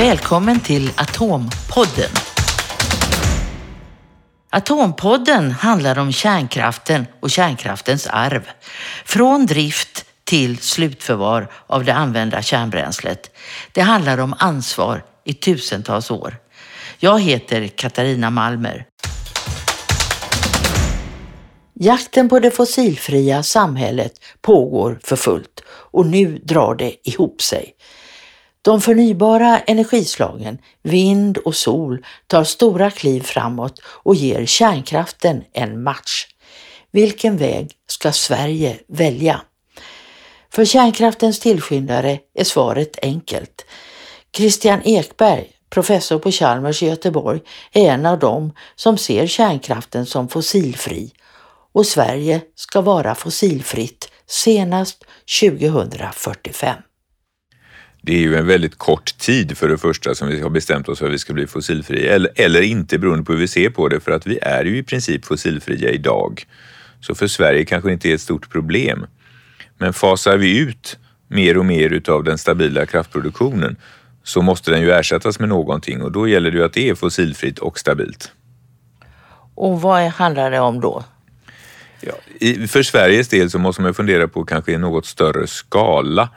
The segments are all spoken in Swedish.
Välkommen till Atompodden. Atompodden handlar om kärnkraften och kärnkraftens arv. Från drift till slutförvar av det använda kärnbränslet. Det handlar om ansvar i tusentals år. Jag heter Katarina Malmer. Jakten på det fossilfria samhället pågår för fullt och nu drar det ihop sig. De förnybara energislagen, vind och sol, tar stora kliv framåt och ger kärnkraften en match. Vilken väg ska Sverige välja? För kärnkraftens tillskyndare är svaret enkelt. Christian Ekberg, professor på Chalmers i Göteborg, är en av dem som ser kärnkraften som fossilfri och Sverige ska vara fossilfritt senast 2045. Det är ju en väldigt kort tid för det första som vi har bestämt oss för att vi ska bli fossilfria eller, eller inte beroende på hur vi ser på det för att vi är ju i princip fossilfria idag. Så för Sverige kanske det inte är ett stort problem. Men fasar vi ut mer och mer utav den stabila kraftproduktionen så måste den ju ersättas med någonting och då gäller det ju att det är fossilfritt och stabilt. Och vad handlar det om då? Ja, i, för Sveriges del så måste man fundera på kanske i något större skala.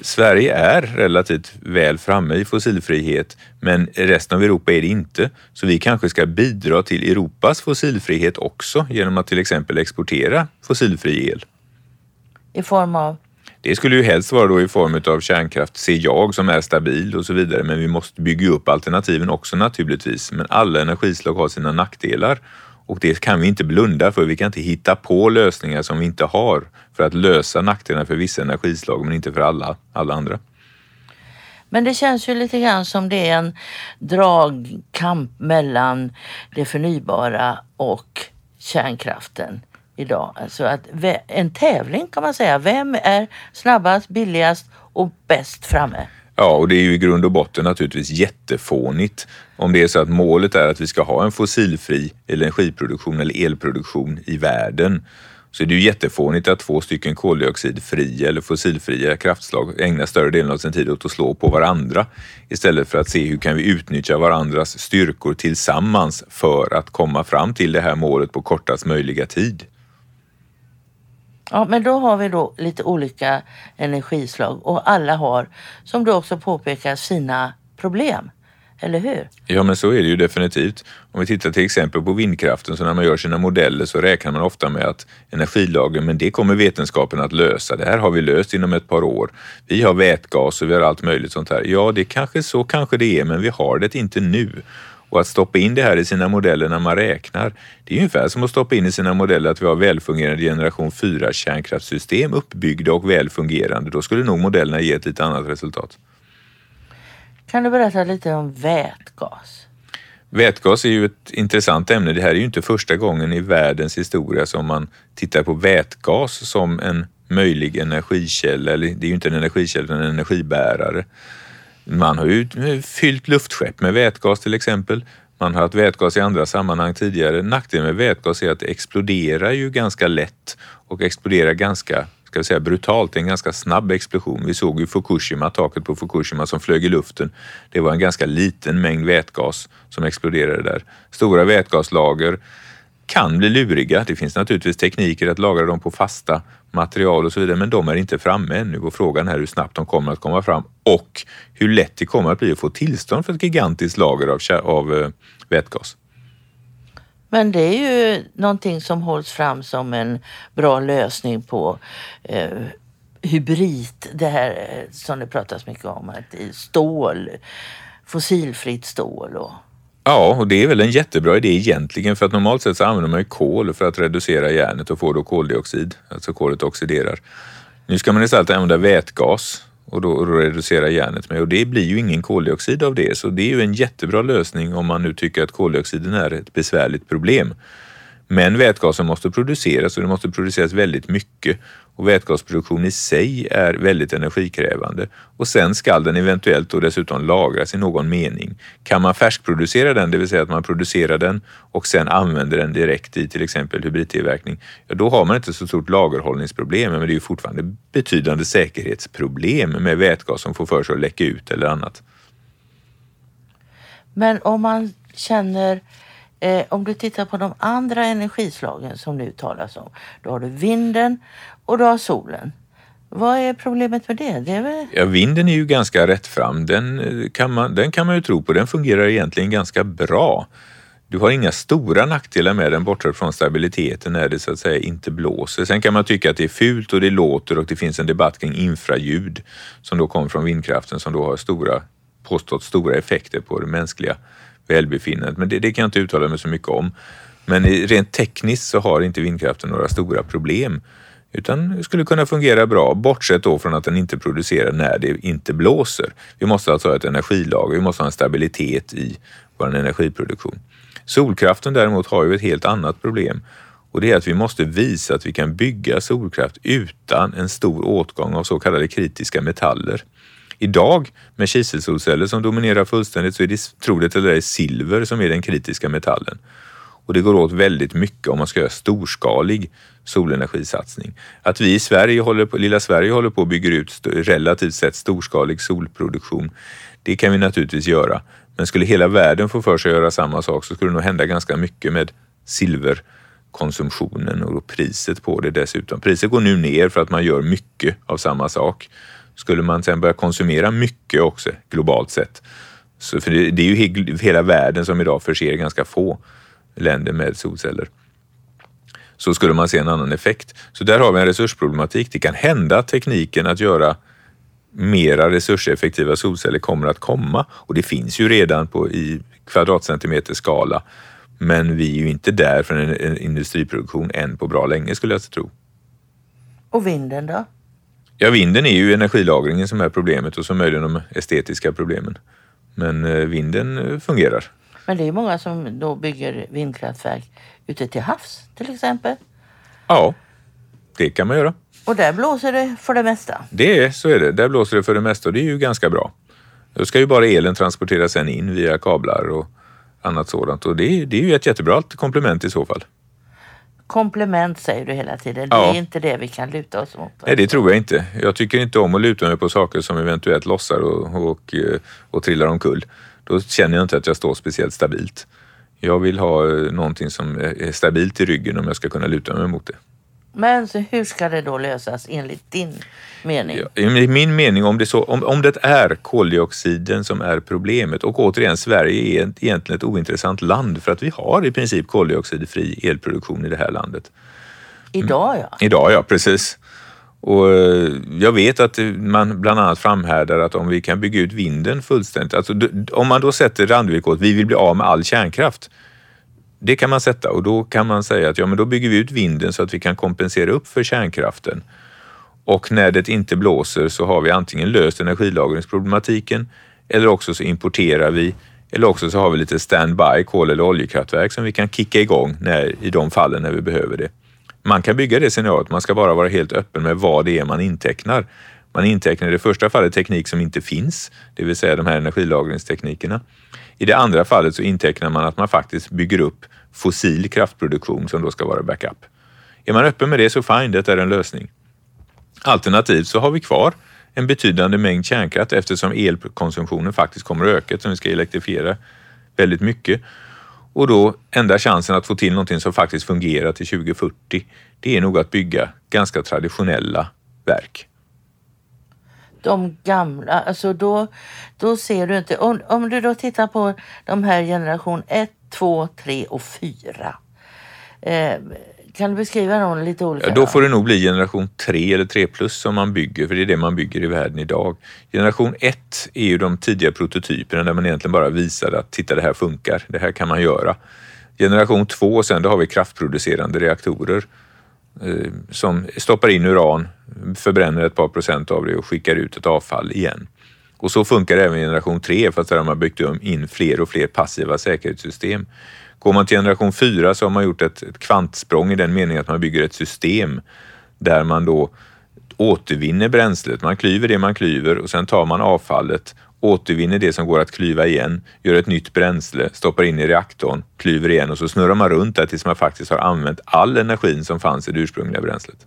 Sverige är relativt väl framme i fossilfrihet men resten av Europa är det inte. Så vi kanske ska bidra till Europas fossilfrihet också genom att till exempel exportera fossilfri el. I form av? Det skulle ju helst vara då i form av kärnkraft, ser jag, som är stabil och så vidare. Men vi måste bygga upp alternativen också naturligtvis. Men alla energislag har sina nackdelar och det kan vi inte blunda för. Vi kan inte hitta på lösningar som vi inte har för att lösa nackdelarna för vissa energislag men inte för alla, alla andra. Men det känns ju lite grann som det är en dragkamp mellan det förnybara och kärnkraften idag. Alltså att en tävling kan man säga. Vem är snabbast, billigast och bäst framme? Ja, och det är ju i grund och botten naturligtvis jättefånigt om det är så att målet är att vi ska ha en fossilfri energiproduktion eller elproduktion i världen. Så är det ju jättefånigt att två stycken koldioxidfria eller fossilfria kraftslag ägnar större delen av sin tid åt att slå på varandra istället för att se hur kan vi utnyttja varandras styrkor tillsammans för att komma fram till det här målet på kortast möjliga tid. Ja, men då har vi då lite olika energislag och alla har, som du också påpekar, sina problem. Eller hur? Ja, men så är det ju definitivt. Om vi tittar till exempel på vindkraften, så när man gör sina modeller så räknar man ofta med att energilagen, men det kommer vetenskapen att lösa. Det här har vi löst inom ett par år. Vi har vätgas och vi har allt möjligt sånt här. Ja, det kanske så kanske det är, men vi har det inte nu. Och att stoppa in det här i sina modeller när man räknar, det är ungefär som att stoppa in i sina modeller att vi har välfungerande generation 4 kärnkraftssystem uppbyggda och välfungerande. Då skulle nog modellerna ge ett lite annat resultat. Kan du berätta lite om vätgas? Vätgas är ju ett intressant ämne. Det här är ju inte första gången i världens historia som man tittar på vätgas som en möjlig energikälla, eller det är ju inte en energikälla utan en energibärare. Man har ju fyllt luftskepp med vätgas till exempel. Man har haft vätgas i andra sammanhang tidigare. Nackdelen med vätgas är att det exploderar ju ganska lätt och exploderar ganska ska vi säga, brutalt. En ganska snabb explosion. Vi såg ju Fukushima, taket på Fukushima som flög i luften. Det var en ganska liten mängd vätgas som exploderade där. Stora vätgaslager kan bli luriga. Det finns naturligtvis tekniker att lagra dem på fasta material och så vidare, men de är inte framme ännu och frågan är hur snabbt de kommer att komma fram och hur lätt det kommer att bli att få tillstånd för ett gigantiskt lager av, av uh, vätgas. Men det är ju någonting som hålls fram som en bra lösning på eh, hybrid, det här eh, som det pratas mycket om, att stål, fossilfritt stål och Ja, och det är väl en jättebra idé egentligen för att normalt sett så använder man ju kol för att reducera järnet och få då koldioxid, alltså kolet oxiderar. Nu ska man istället använda vätgas och då reducera järnet med och det blir ju ingen koldioxid av det så det är ju en jättebra lösning om man nu tycker att koldioxiden är ett besvärligt problem. Men vätgasen måste produceras och det måste produceras väldigt mycket och vätgasproduktion i sig är väldigt energikrävande och sen ska den eventuellt då dessutom lagras i någon mening. Kan man färskproducera den, det vill säga att man producerar den och sen använder den direkt i till exempel hybridtillverkning, ja då har man inte så stort lagerhållningsproblem, men det är ju fortfarande betydande säkerhetsproblem med vätgas som får för sig att läcka ut eller annat. Men om man känner, eh, om du tittar på de andra energislagen som nu talas om. Då har du vinden och du har solen. Vad är problemet med det? det är väl... Ja, vinden är ju ganska rättfram. Den eh, kan, man, den kan man ju tro på. Den fungerar egentligen ganska bra. Du har inga stora nackdelar med den bortsett från stabiliteten när det så att säga inte blåser. Sen kan man tycka att det är fult och det låter och det finns en debatt kring infraljud som då kommer från vindkraften som då har stora, påstått stora effekter på det mänskliga välbefinnandet. Men det, det kan jag inte uttala mig så mycket om. Men rent tekniskt så har inte vindkraften några stora problem utan skulle kunna fungera bra, bortsett då från att den inte producerar när det inte blåser. Vi måste alltså ha ett energilager, vi måste ha en stabilitet i vår energiproduktion. Solkraften däremot har ju ett helt annat problem och det är att vi måste visa att vi kan bygga solkraft utan en stor åtgång av så kallade kritiska metaller. Idag med kiselsolceller som dominerar fullständigt så är det, tro det eller ej, silver som är den kritiska metallen. Och det går åt väldigt mycket om man ska göra storskalig solenergisatsning. Att vi i Sverige håller på, lilla Sverige håller på och bygger ut relativt sett storskalig solproduktion, det kan vi naturligtvis göra. Men skulle hela världen få för sig att göra samma sak så skulle det nog hända ganska mycket med silverkonsumtionen och priset på det dessutom. Priset går nu ner för att man gör mycket av samma sak. Skulle man sen börja konsumera mycket också globalt sett, så för det, det är ju hela världen som idag förser ganska få länder med solceller så skulle man se en annan effekt. Så där har vi en resursproblematik. Det kan hända att tekniken att göra mera resurseffektiva solceller kommer att komma och det finns ju redan på, i kvadratcentimeter skala. Men vi är ju inte där för en, en industriproduktion än på bra länge skulle jag tro. Och vinden då? Ja, vinden är ju energilagringen som är problemet och så möjligen de estetiska problemen. Men eh, vinden eh, fungerar. Men det är många som då bygger vindkraftverk ute till havs till exempel. Ja, det kan man göra. Och där blåser det för det mesta. Det är, så är det. Där blåser det för det mesta och det är ju ganska bra. Då ska ju bara elen transporteras sen in via kablar och annat sådant och det är, det är ju ett jättebra komplement i så fall. Komplement säger du hela tiden. Det ja. är inte det vi kan luta oss mot. Nej, det tror jag inte. Jag tycker inte om att luta mig på saker som eventuellt lossar och, och, och, och trillar omkull. Då känner jag inte att jag står speciellt stabilt. Jag vill ha eh, någonting som är stabilt i ryggen om jag ska kunna luta mig mot det. Men så hur ska det då lösas enligt din mening? Ja, I min mening, om det, så, om, om det är koldioxiden som är problemet och återigen, Sverige är egentligen ett ointressant land för att vi har i princip koldioxidfri elproduktion i det här landet. Idag ja. Idag ja, precis. Och eh, jag vet att man bland annat framhärdar att om vi kan bygga ut vinden fullständigt, alltså om man då sätter randvillkoret, vi vill bli av med all kärnkraft. Det kan man sätta och då kan man säga att ja, men då bygger vi ut vinden så att vi kan kompensera upp för kärnkraften. Och när det inte blåser så har vi antingen löst energilagringsproblematiken eller också så importerar vi eller också så har vi lite standby kol eller oljekraftverk som vi kan kicka igång när, i de fallen när vi behöver det. Man kan bygga det scenariot, man ska bara vara helt öppen med vad det är man intecknar. Man intecknar i det första fallet teknik som inte finns, det vill säga de här energilagringsteknikerna. I det andra fallet så intecknar man att man faktiskt bygger upp fossil kraftproduktion som då ska vara backup. Är man öppen med det så fine, det är en lösning. Alternativt så har vi kvar en betydande mängd kärnkraft eftersom elkonsumtionen faktiskt kommer att öka eftersom vi ska elektrifiera väldigt mycket. Och då enda chansen att få till någonting som faktiskt fungerar till 2040, det är nog att bygga ganska traditionella verk. De gamla, alltså då, då ser du inte, om, om du då tittar på de här generation 1, 2, 3 och 4. Eh, kan du beskriva dem lite olika? Ja, då får det nog bli generation 3 eller 3 plus som man bygger, för det är det man bygger i världen idag. Generation 1 är ju de tidiga prototyperna där man egentligen bara visade att titta det här funkar, det här kan man göra. Generation 2 sen, då har vi kraftproducerande reaktorer eh, som stoppar in uran, förbränner ett par procent av det och skickar ut ett avfall igen. Och så funkar även generation 3 fast där har man byggt in fler och fler passiva säkerhetssystem. Går man till generation 4 så har man gjort ett, ett kvantsprång i den meningen att man bygger ett system där man då återvinner bränslet. Man klyver det man klyver och sen tar man avfallet, återvinner det som går att klyva igen, gör ett nytt bränsle, stoppar in i reaktorn, klyver igen och så snurrar man runt där tills man faktiskt har använt all energin som fanns i det ursprungliga bränslet.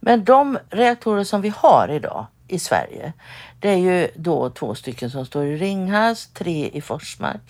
Men de reaktorer som vi har idag, i Sverige. Det är ju då två stycken som står i Ringhals, tre i Forsmark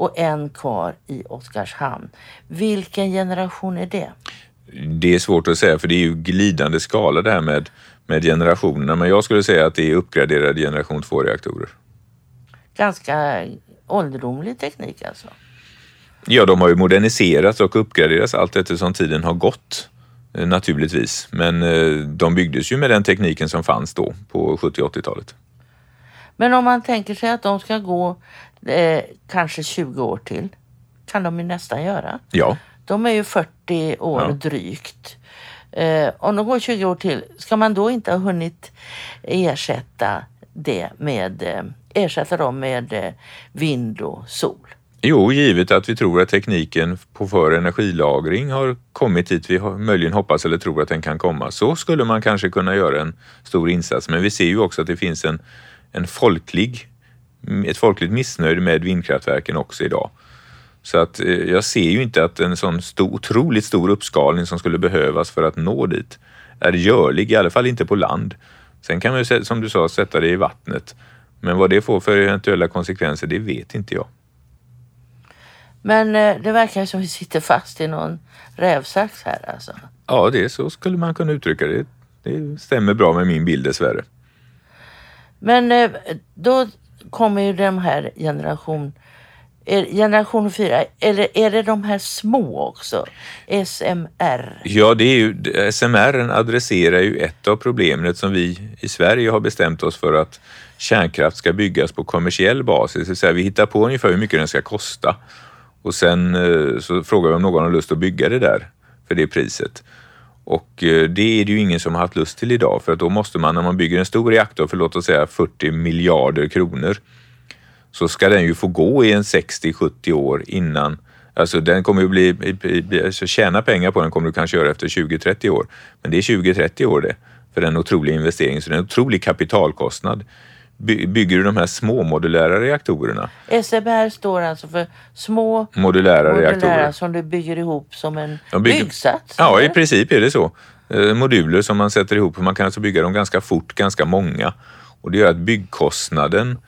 och en kvar i Oskarshamn. Vilken generation är det? Det är svårt att säga för det är ju glidande skala det här med, med generationerna. Men jag skulle säga att det är uppgraderade generation 2-reaktorer. Ganska ålderdomlig teknik alltså? Ja, de har ju moderniserats och uppgraderats allt eftersom tiden har gått eh, naturligtvis. Men eh, de byggdes ju med den tekniken som fanns då på 70 80-talet. Men om man tänker sig att de ska gå eh, kanske 20 år till, kan de ju nästan göra. Ja. De är ju 40 år Ja. drygt. Eh, om de går 20 år till, ska man då inte ha hunnit ersätta det med, eh, ersätta dem med eh, vind och sol? Jo, givet att vi tror att tekniken på för energilagring har kommit dit vi möjligen hoppas eller tror att den kan komma, så skulle man kanske kunna göra en stor insats. Men vi ser ju också att det finns en, en folklig, ett folkligt missnöje med vindkraftverken också idag. Så att eh, jag ser ju inte att en sån stor, otroligt stor uppskalning som skulle behövas för att nå dit är görlig, i alla fall inte på land. Sen kan man ju, som du sa, sätta det i vattnet. Men vad det får för eventuella konsekvenser, det vet inte jag. Men eh, det verkar som vi sitter fast i någon rävsax här alltså. Ja, det så skulle man kunna uttrycka det. Det stämmer bra med min bild dessvärre. Men eh, då kommer ju de här generation, eh, generation 4, eller är det de här små också? SMR? Ja, det är ju, SMR adresserar ju ett av problemen som vi i Sverige har bestämt oss för att kärnkraft ska byggas på kommersiell basis. Det vill säga vi hittar på ungefär hur mycket den ska kosta och sen eh, så frågar vi om någon har lust att bygga det där för det priset. Och eh, det är det ju ingen som har haft lust till idag för att då måste man när man bygger en stor reaktor för låt oss säga 40 miljarder kronor så ska den ju få gå i en 60-70 år innan Alltså den kommer ju bli, alltså tjäna pengar på den kommer du kanske göra efter 20-30 år. Men det är 20-30 år det för den otroliga investeringen, så det är en otrolig kapitalkostnad. By, bygger du de här små modulära reaktorerna, SMR står alltså för små modulära modulära reaktorer. som du bygger ihop som en De bygger- byggsats? Ja, i eller? princip är det så. Eh, Moduler som man sätter ihop, man kan alltså bygga dem ganska fort, ganska många. Och det gör att byggkostnaden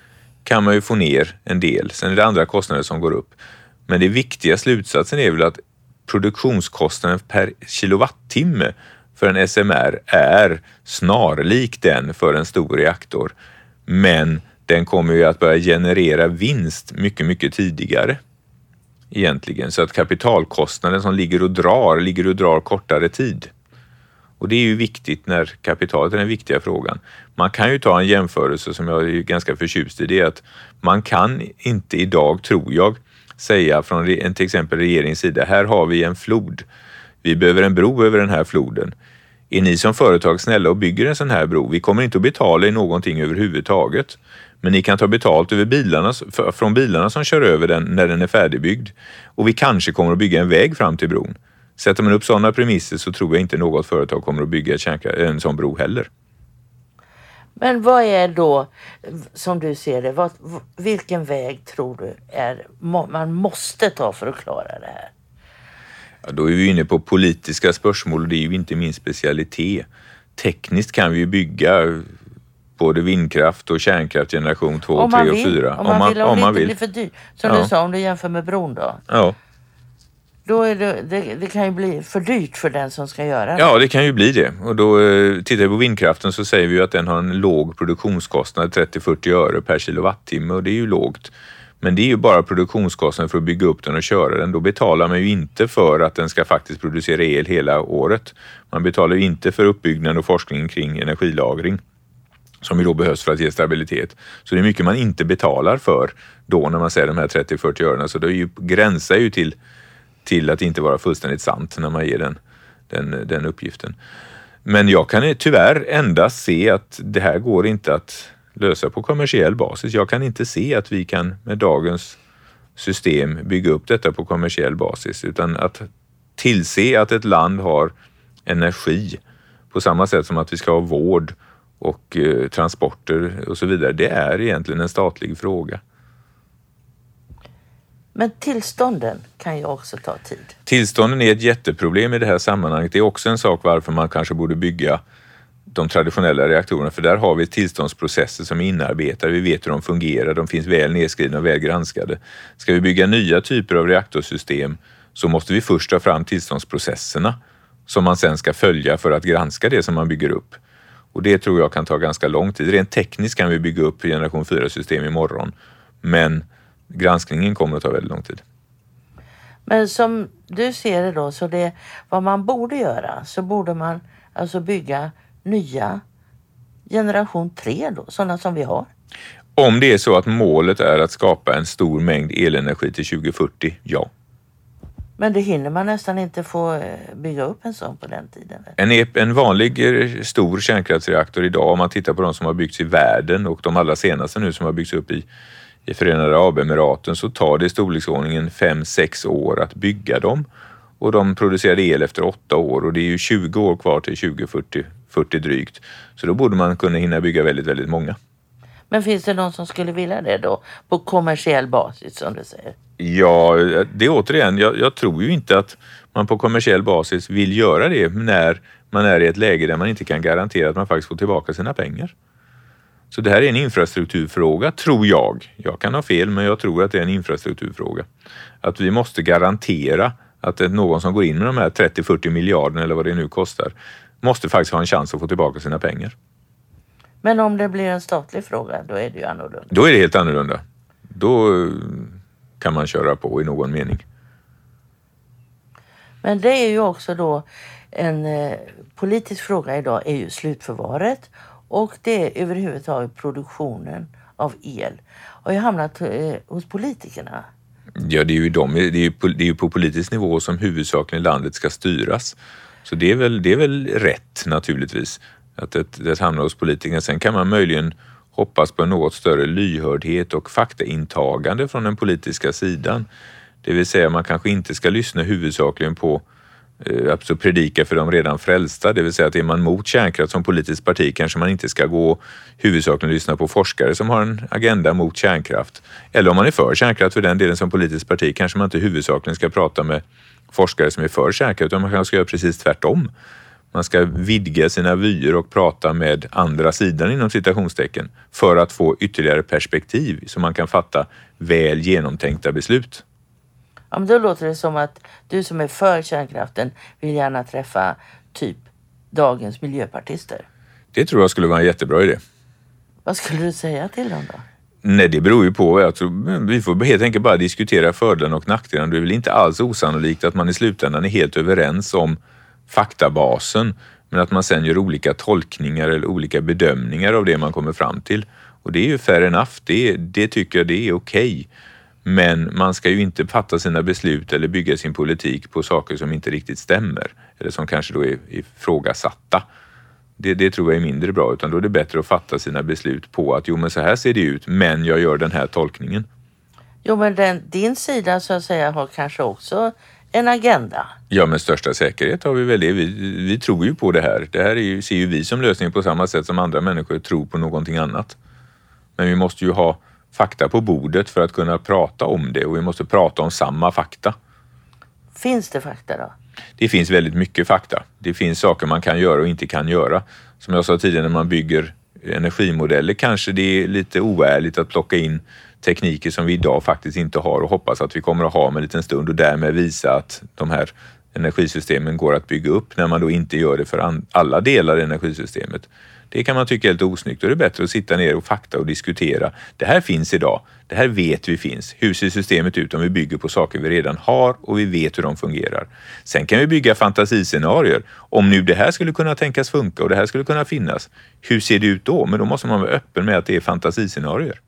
kan man ju få ner en del. Sen är det andra kostnader som går upp. Men det viktiga slutsatsen är väl att produktionskostnaden per kilowattimme för en SMR är snarlik den för en stor reaktor. Men den kommer ju att börja generera vinst mycket, mycket tidigare egentligen. Så att kapitalkostnaden som ligger och drar, ligger och drar kortare tid. Och det är ju viktigt när kapitalet är den viktiga frågan. Man kan ju ta en jämförelse som jag är ganska förtjust i. Det är att man kan inte idag, tror jag, säga från till exempel regeringens sida, här har vi en flod. Vi behöver en bro över den här floden. Är ni som företag snälla och bygger en sån här bro? Vi kommer inte att betala er någonting överhuvudtaget. Men ni kan ta betalt över bilarna, från bilarna som kör över den när den är färdigbyggd. Och vi kanske kommer att bygga en väg fram till bron. Sätter man upp sådana premisser så tror jag inte något företag kommer att bygga en sån bro heller. Men vad är då, som du ser det, vad, vilken väg tror du är, man måste ta för att klara det här? Ja, då är vi inne på politiska spörsmål och det är ju inte min specialitet. Tekniskt kan vi ju bygga både vindkraft och kärnkraft generation 2, Om 3 man och vill, 4. om man vill, om, om det man inte vill. blir för dyrt. Som Ja. du sa, om du jämför med bron då. Ja. Då är det, det, det kan ju bli för dyrt för den som ska göra det. ja, det kan ju bli det. Och då eh, tittar vi på vindkraften så säger vi ju att den har en låg produktionskostnad, 30-40 öre per kilowattimme och det är ju lågt. Men det är ju bara produktionskostnaden för att bygga upp den och köra den. Då betalar man ju inte för att den ska faktiskt producera el hela året. Man betalar ju inte för uppbyggnad och forskning kring energilagring som ju då behövs för att ge stabilitet. Så det är mycket man inte betalar för då när man säger de här 30-40 örena. Så det är ju, gränsar ju till, till att inte vara fullständigt sant när man ger den, den, den uppgiften. Men jag kan tyvärr endast se att det här går inte att lösa på kommersiell basis. Jag kan inte se att vi kan med dagens system bygga upp detta på kommersiell basis utan att tillse att ett land har energi på samma sätt som att vi ska ha vård och eh, transporter och så vidare. Det är egentligen en statlig fråga. Men tillstånden kan ju också ta tid. Tillstånden är ett jätteproblem i det här sammanhanget. Det är också en sak varför man kanske borde bygga de traditionella reaktorerna för där har vi tillståndsprocesser som är inarbetade. Vi vet hur de fungerar, de finns väl nedskrivna och väl granskade. Ska vi bygga nya typer av reaktorsystem så måste vi först ta fram tillståndsprocesserna som man sen ska följa för att granska det som man bygger upp. Och det tror jag kan ta ganska lång tid. Rent tekniskt kan vi bygga upp generation 4-system imorgon, men granskningen kommer att ta väldigt lång tid. Men som du ser det då, så det vad man borde göra så borde man alltså bygga nya generation 3 då, sådana som vi har. Om det är så att målet är att skapa en stor mängd elenergi till 2040, ja. Men det hinner man nästan inte få eh, bygga upp en sån på den tiden? En, en vanlig eh, stor kärnkraftsreaktor idag, om man tittar på de som har byggts i världen och de allra senaste nu som har byggts upp i, i Förenade Arabemiraten, så tar det i storleksordningen 5-6 år att bygga dem. Och de producerar el efter 8 år och det är ju 20 år kvar till 2040 40 drygt. Så då borde man kunna hinna bygga väldigt, väldigt många. Men finns det någon som skulle vilja det då på kommersiell basis som du säger? Ja, det är återigen, jag, jag, tror ju inte att man på kommersiell basis vill göra det när man är i ett läge där man inte kan garantera att man faktiskt får tillbaka sina pengar. Så det här är en infrastrukturfråga, tror jag. Jag kan ha fel, men jag tror att det är en infrastrukturfråga. Att vi måste garantera att någon som går in med de här 30-40 miljarderna eller vad det nu kostar måste faktiskt ha en chans att få tillbaka sina pengar. Men om det blir en statlig fråga, då är det ju annorlunda. Då är det helt annorlunda. Då kan man köra på i någon mening. Men det är ju också då en eh, politisk fråga idag är ju slutförvaret och det är överhuvudtaget produktionen av el. Har ju hamnat eh, hos politikerna. Ja, det är ju, de, det är ju på, det är på politisk nivå som huvudsakligen landet ska styras. Så det är väl, det är väl rätt naturligtvis att det, det hamnar hos politikerna. Sen kan man möjligen hoppas på en något större lyhördhet och faktaintagande från den politiska sidan. Det vill säga man kanske inte ska lyssna huvudsakligen på eh, alltså predika för de redan frälsta, det vill säga att är man mot kärnkraft som politiskt parti kanske man inte ska gå huvudsakligen lyssna på forskare som har en agenda mot kärnkraft. Eller om man är för kärnkraft för den delen som politiskt parti kanske man inte huvudsakligen ska prata med forskare som är för kärnkraft, utan man kanske ska göra precis tvärtom. Man ska vidga sina vyer och prata med andra sidan inom citationstecken för att få ytterligare perspektiv så man kan fatta väl genomtänkta beslut. Ja, men då låter det som att du som är för kärnkraften vill gärna träffa typ dagens miljöpartister. Det tror jag skulle vara en jättebra idé. Vad skulle du säga till dem då? Nej, det beror ju på. Jag tror, vi får helt enkelt bara diskutera fördelarna och nackdelarna. Det är väl inte alls osannolikt att man i slutändan är helt överens om faktabasen, men att man sen gör olika tolkningar eller olika bedömningar av det man kommer fram till. Och det är ju fair enough. Det, det tycker jag det är okej. Okay. Men man ska ju inte fatta sina beslut eller bygga sin politik på saker som inte riktigt stämmer eller som kanske då är ifrågasatta. Det, det tror jag är mindre bra, utan då är det bättre att fatta sina beslut på att jo, men så här ser det ut, men jag gör den här tolkningen. Jo, men den, din sida så att säga har kanske också en agenda? Ja, med största säkerhet har vi väl det. Vi, vi tror ju på det här. Det här ju, ser ju vi som lösning på samma sätt som andra människor tror på någonting annat. Men vi måste ju ha fakta på bordet för att kunna prata om det och vi måste prata om samma fakta. Finns det fakta då? Det finns väldigt mycket fakta. Det finns saker man kan göra och inte kan göra. Som jag sa tidigare, när man bygger energimodeller kanske det är lite oärligt att plocka in tekniker som vi idag faktiskt inte har och hoppas att vi kommer att ha om en liten stund och därmed visa att de här energisystemen går att bygga upp när man då inte gör det för alla delar i energisystemet. Det kan man tycka är lite osnyggt. Då är det bättre att sitta ner och fakta och diskutera. Det här finns idag. Det här vet vi finns. Hur ser systemet ut om vi bygger på saker vi redan har och vi vet hur de fungerar? Sen kan vi bygga fantasiscenarier. Om nu det här skulle kunna tänkas funka och det här skulle kunna finnas. Hur ser det ut då? Men då måste man vara öppen med att det är fantasiscenarier.